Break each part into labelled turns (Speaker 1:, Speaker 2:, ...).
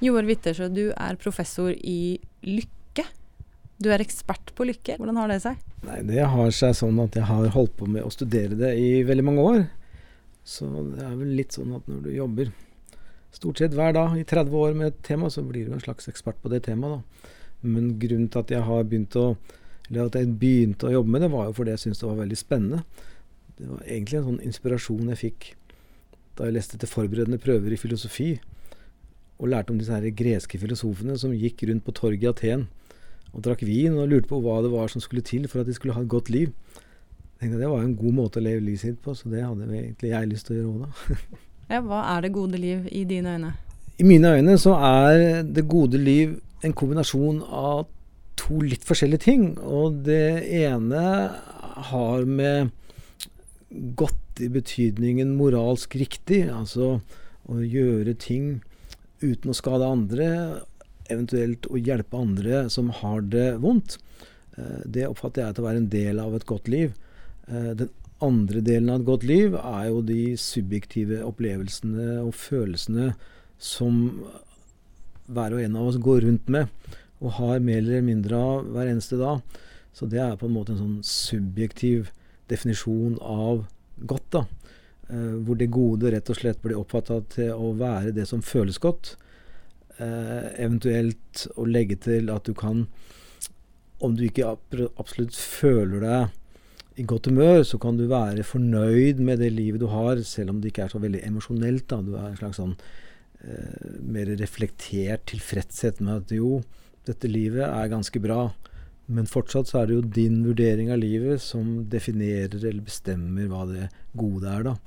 Speaker 1: Joar Wittersjø, du er professor i lykke. Du er ekspert på lykke. Hvordan har det seg?
Speaker 2: Nei, Det har seg sånn at jeg har holdt på med å studere det i veldig mange år. Så det er vel litt sånn at når du jobber stort sett hver dag i 30 år med et tema, så blir du en slags ekspert på det temaet, da. Men grunnen til at jeg har begynt å eller at jeg begynte å jobbe med det, var jo fordi jeg syntes det var veldig spennende. Det var egentlig en sånn inspirasjon jeg fikk da jeg leste til forberedende prøver i filosofi, og lærte om disse her greske filosofene som gikk rundt på torget i Aten og drakk vin og lurte på hva det var som skulle til for at de skulle ha et godt liv. Jeg tenkte Det var en god måte å leve livet sitt på, så det hadde egentlig jeg lyst til å gjøre òg, da.
Speaker 1: ja, hva er det gode liv i dine øyne?
Speaker 2: I mine øyne så er det gode liv en kombinasjon av to litt forskjellige ting. Og det ene har med godt i betydningen moralsk riktig, altså å gjøre ting uten å skade andre, eventuelt å hjelpe andre som har det vondt. Eh, det oppfatter jeg til å være en del av et godt liv. Eh, den andre delen av et godt liv er jo de subjektive opplevelsene og følelsene som hver og en av oss går rundt med og har mer eller mindre av hver eneste dag. Så det er på en måte en sånn subjektiv definisjon av godt. da. Eh, hvor det gode rett og slett blir oppfatta til å være det som føles godt. Eh, eventuelt å legge til at du kan, om du ikke absolutt føler deg i godt humør, så kan du være fornøyd med det livet du har, selv om det ikke er så veldig emosjonelt. da. Du er en slags sånn eh, mer reflektert tilfredshet med at jo, dette livet er ganske bra. Men fortsatt så er det jo din vurdering av livet som definerer eller bestemmer hva det gode er, da.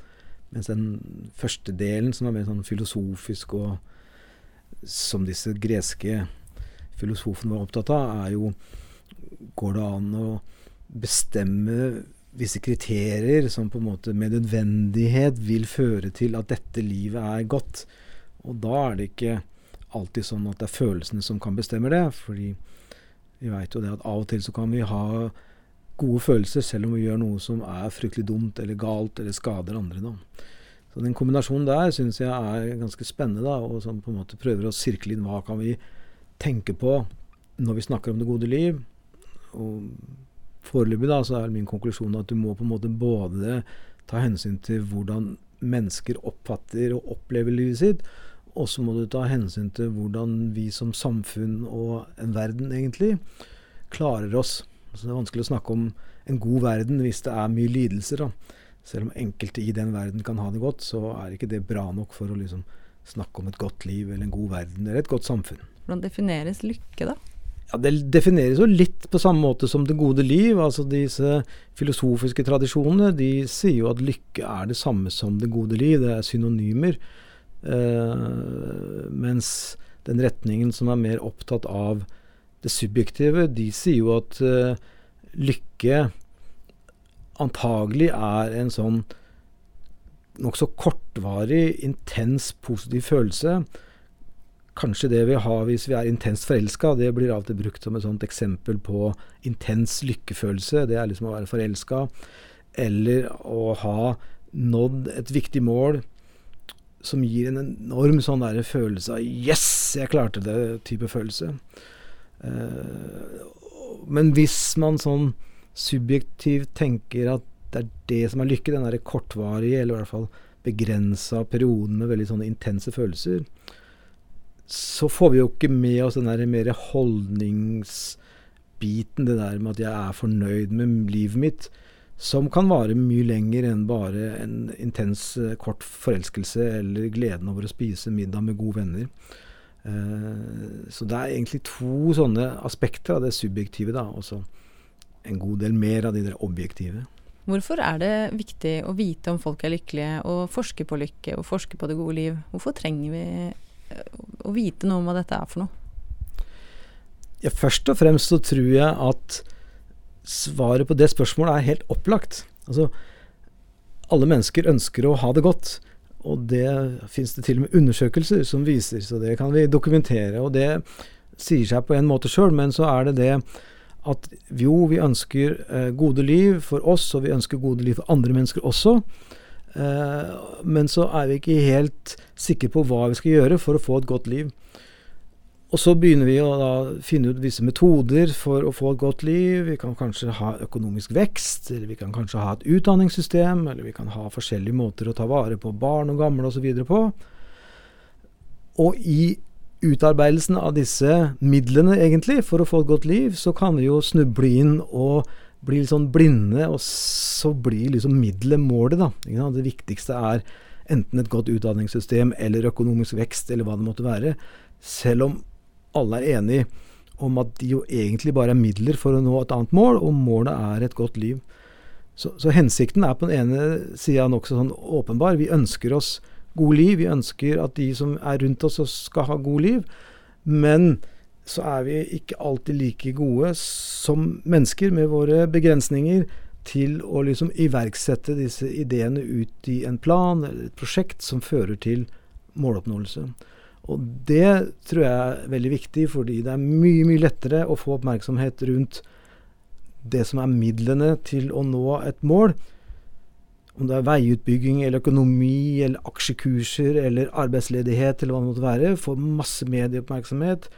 Speaker 2: Mens den første delen, som er mer sånn filosofisk og som disse greske filosofene var opptatt av, er jo Går det an å bestemme visse kriterier som på en måte med nødvendighet vil føre til at dette livet er godt? Og da er det ikke alltid sånn at det er følelsene som kan bestemme det. fordi vi veit jo det at av og til så kan vi ha gode følelser selv om vi gjør noe som er fryktelig dumt eller galt eller skader andre. da. Så Den kombinasjonen der syns jeg er ganske spennende, da, og som på en måte prøver å sirkle inn hva kan vi tenke på når vi snakker om det gode liv. Og Foreløpig da, så er min konklusjon at du må på en måte både ta hensyn til hvordan mennesker oppfatter og opplever livet sitt, og så må du ta hensyn til hvordan vi som samfunn og en verden egentlig klarer oss. Så Det er vanskelig å snakke om en god verden hvis det er mye lidelser. Da. Selv om enkelte i den verden kan ha det godt, så er ikke det bra nok for å liksom snakke om et godt liv eller en god verden eller et godt samfunn.
Speaker 1: Hvordan defineres lykke, da?
Speaker 2: Ja, Det defineres jo litt på samme måte som det gode liv. altså Disse filosofiske tradisjonene de sier jo at lykke er det samme som det gode liv. Det er synonymer. Uh, mens den retningen som er mer opptatt av det subjektive, de sier jo at uh, lykke antagelig er en sånn nokså kortvarig, intens, positiv følelse. Kanskje det vi har hvis vi er intenst forelska, det blir alltid brukt som et sånt eksempel på intens lykkefølelse. Det er liksom å være forelska. Eller å ha nådd et viktig mål som gir en enorm sånn følelse av 'yes, jeg klarte det', type følelse. Uh, men hvis man sånn subjektivt tenker at det er det som er lykke, den derre kortvarige, eller i hvert fall begrensa perioden med veldig sånne intense følelser, så får vi jo ikke med oss den der mer holdningsbiten, det der med at jeg er fornøyd med livet mitt som kan vare mye lenger enn bare en intens, eh, kort forelskelse eller gleden over å spise middag med gode venner. Uh, så det er egentlig to sånne aspekter av det subjektive, da, og så en god del mer av de der objektive.
Speaker 1: Hvorfor er det viktig å vite om folk er lykkelige, og forske på lykke og forske på det gode liv? Hvorfor trenger vi eh, å vite noe om hva dette er for noe?
Speaker 2: Ja, først og fremst så tror jeg at svaret på det spørsmålet er helt opplagt. Altså, alle mennesker ønsker å ha det godt. Og det fins det til og med undersøkelser som viser, så det kan vi dokumentere. Og det sier seg på en måte sjøl, men så er det det at jo, vi ønsker eh, gode liv for oss, og vi ønsker gode liv for andre mennesker også. Eh, men så er vi ikke helt sikre på hva vi skal gjøre for å få et godt liv. Og så begynner vi å finne ut visse metoder for å få et godt liv. Vi kan kanskje ha økonomisk vekst, eller vi kan kanskje ha et utdanningssystem, eller vi kan ha forskjellige måter å ta vare på barn og gamle osv. på. Og i utarbeidelsen av disse midlene, egentlig, for å få et godt liv, så kan vi jo snuble inn og bli litt sånn blinde, og så blir liksom middelet målet, da. Det viktigste er enten et godt utdanningssystem eller økonomisk vekst, eller hva det måtte være. Selv om alle er enige om at de jo egentlig bare er midler for å nå et annet mål, og målet er et godt liv. Så, så hensikten er på den ene sida nokså sånn åpenbar. Vi ønsker oss gode liv. Vi ønsker at de som er rundt oss, skal ha gode liv. Men så er vi ikke alltid like gode som mennesker med våre begrensninger til å liksom iverksette disse ideene ut i en plan eller et prosjekt som fører til måloppnåelse. Og det tror jeg er veldig viktig, fordi det er mye, mye lettere å få oppmerksomhet rundt det som er midlene til å nå et mål. Om det er veiutbygging eller økonomi eller aksjekurser eller arbeidsledighet eller hva det måtte være, får masse medieoppmerksomhet.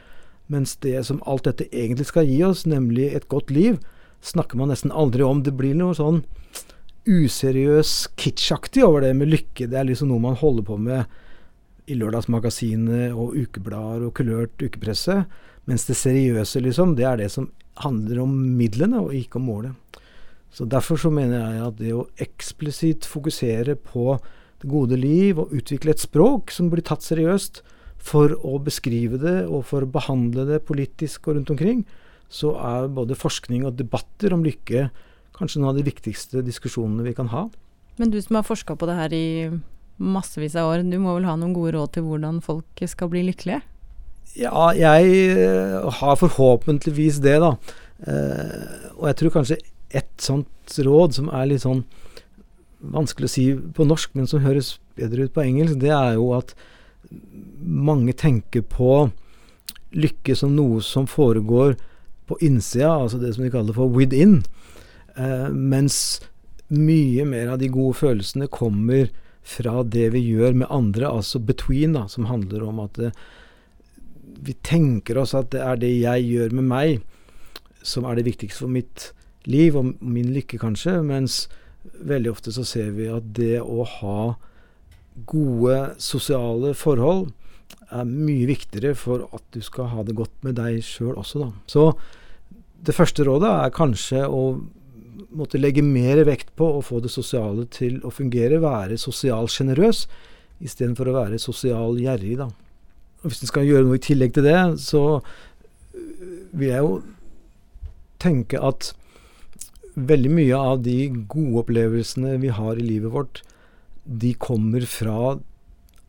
Speaker 2: Mens det som alt dette egentlig skal gi oss, nemlig et godt liv, snakker man nesten aldri om. Det blir noe sånn useriøs kitschaktig over det med lykke. Det er liksom noe man holder på med i Lørdagsmagasinet og ukeblader og kulørt ukepresse. Mens det seriøse, liksom, det er det som handler om midlene, og ikke om målet. Så Derfor så mener jeg at det å eksplisitt fokusere på det gode liv og utvikle et språk som blir tatt seriøst for å beskrive det og for å behandle det politisk og rundt omkring, så er både forskning og debatter om lykke kanskje noen av de viktigste diskusjonene vi kan ha.
Speaker 1: Men du som har forska på det her i massevis av år. Du må vel ha noen gode råd til hvordan folk skal bli lykkelige?
Speaker 2: Ja, jeg eh, har forhåpentligvis det, da. Eh, og jeg tror kanskje et sånt råd som er litt sånn vanskelig å si på norsk, men som høres bedre ut på engelsk, det er jo at mange tenker på lykke som noe som foregår på innsida, altså det som de kaller for within. Eh, mens mye mer av de gode følelsene kommer fra det vi gjør med andre, altså between, da, som handler om at det, vi tenker oss at det er det jeg gjør med meg, som er det viktigste for mitt liv og min lykke, kanskje. Mens veldig ofte så ser vi at det å ha gode sosiale forhold er mye viktigere for at du skal ha det godt med deg sjøl også, da. Så det første rådet er kanskje å måtte legge mer vekt på å få det sosiale til å fungere, være sosialt sjenerøs, istedenfor å være sosial gjerrig, da. Og hvis en skal gjøre noe i tillegg til det, så vil jeg jo tenke at veldig mye av de gode opplevelsene vi har i livet vårt, de kommer fra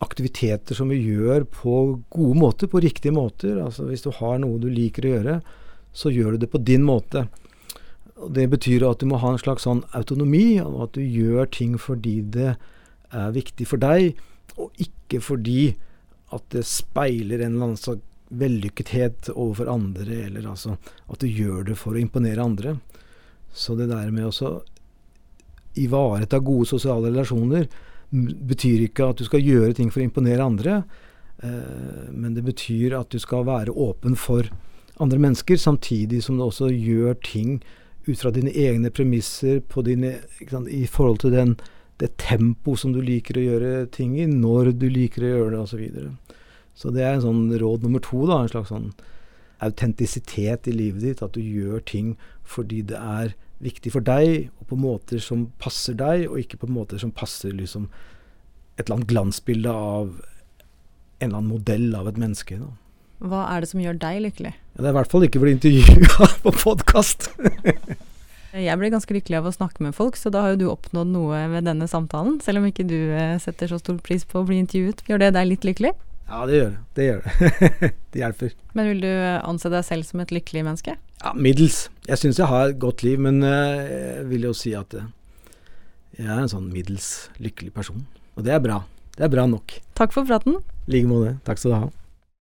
Speaker 2: aktiviteter som vi gjør på gode måter, på riktige måter. Altså hvis du har noe du liker å gjøre, så gjør du det på din måte. Og Det betyr at du må ha en slags sånn autonomi, og at du gjør ting fordi det er viktig for deg, og ikke fordi at det speiler en eller annen vellykkethet overfor andre, eller altså at du gjør det for å imponere andre. Så det der med å ivareta gode sosiale relasjoner betyr ikke at du skal gjøre ting for å imponere andre, eh, men det betyr at du skal være åpen for andre mennesker, samtidig som du også gjør ting ut fra dine egne premisser dine, sant, i forhold til den, det tempo som du liker å gjøre ting i, når du liker å gjøre det, osv. Så, videre. så det er en sånn råd nummer to. da, En slags sånn autentisitet i livet ditt. At du gjør ting fordi det er viktig for deg, og på måter som passer deg, og ikke på måter som passer liksom et eller annet glansbilde av en eller annen modell av et menneske. da.
Speaker 1: Hva er det som gjør deg lykkelig?
Speaker 2: Ja, det er i hvert fall ikke å bli intervjua på podkast.
Speaker 1: jeg blir ganske lykkelig av å snakke med folk, så da har jo du oppnådd noe ved denne samtalen. Selv om ikke du eh, setter så stor pris på å bli intervjuet. Gjør det deg litt lykkelig?
Speaker 2: Ja, det gjør det. Det gjør det. det hjelper.
Speaker 1: Men vil du eh, anse deg selv som et lykkelig menneske?
Speaker 2: Ja, middels. Jeg syns jeg har et godt liv, men eh, jeg vil jo si at jeg er en sånn middels lykkelig person. Og det er bra. Det er bra nok.
Speaker 1: Takk for praten.
Speaker 2: I like måte. Takk skal du ha.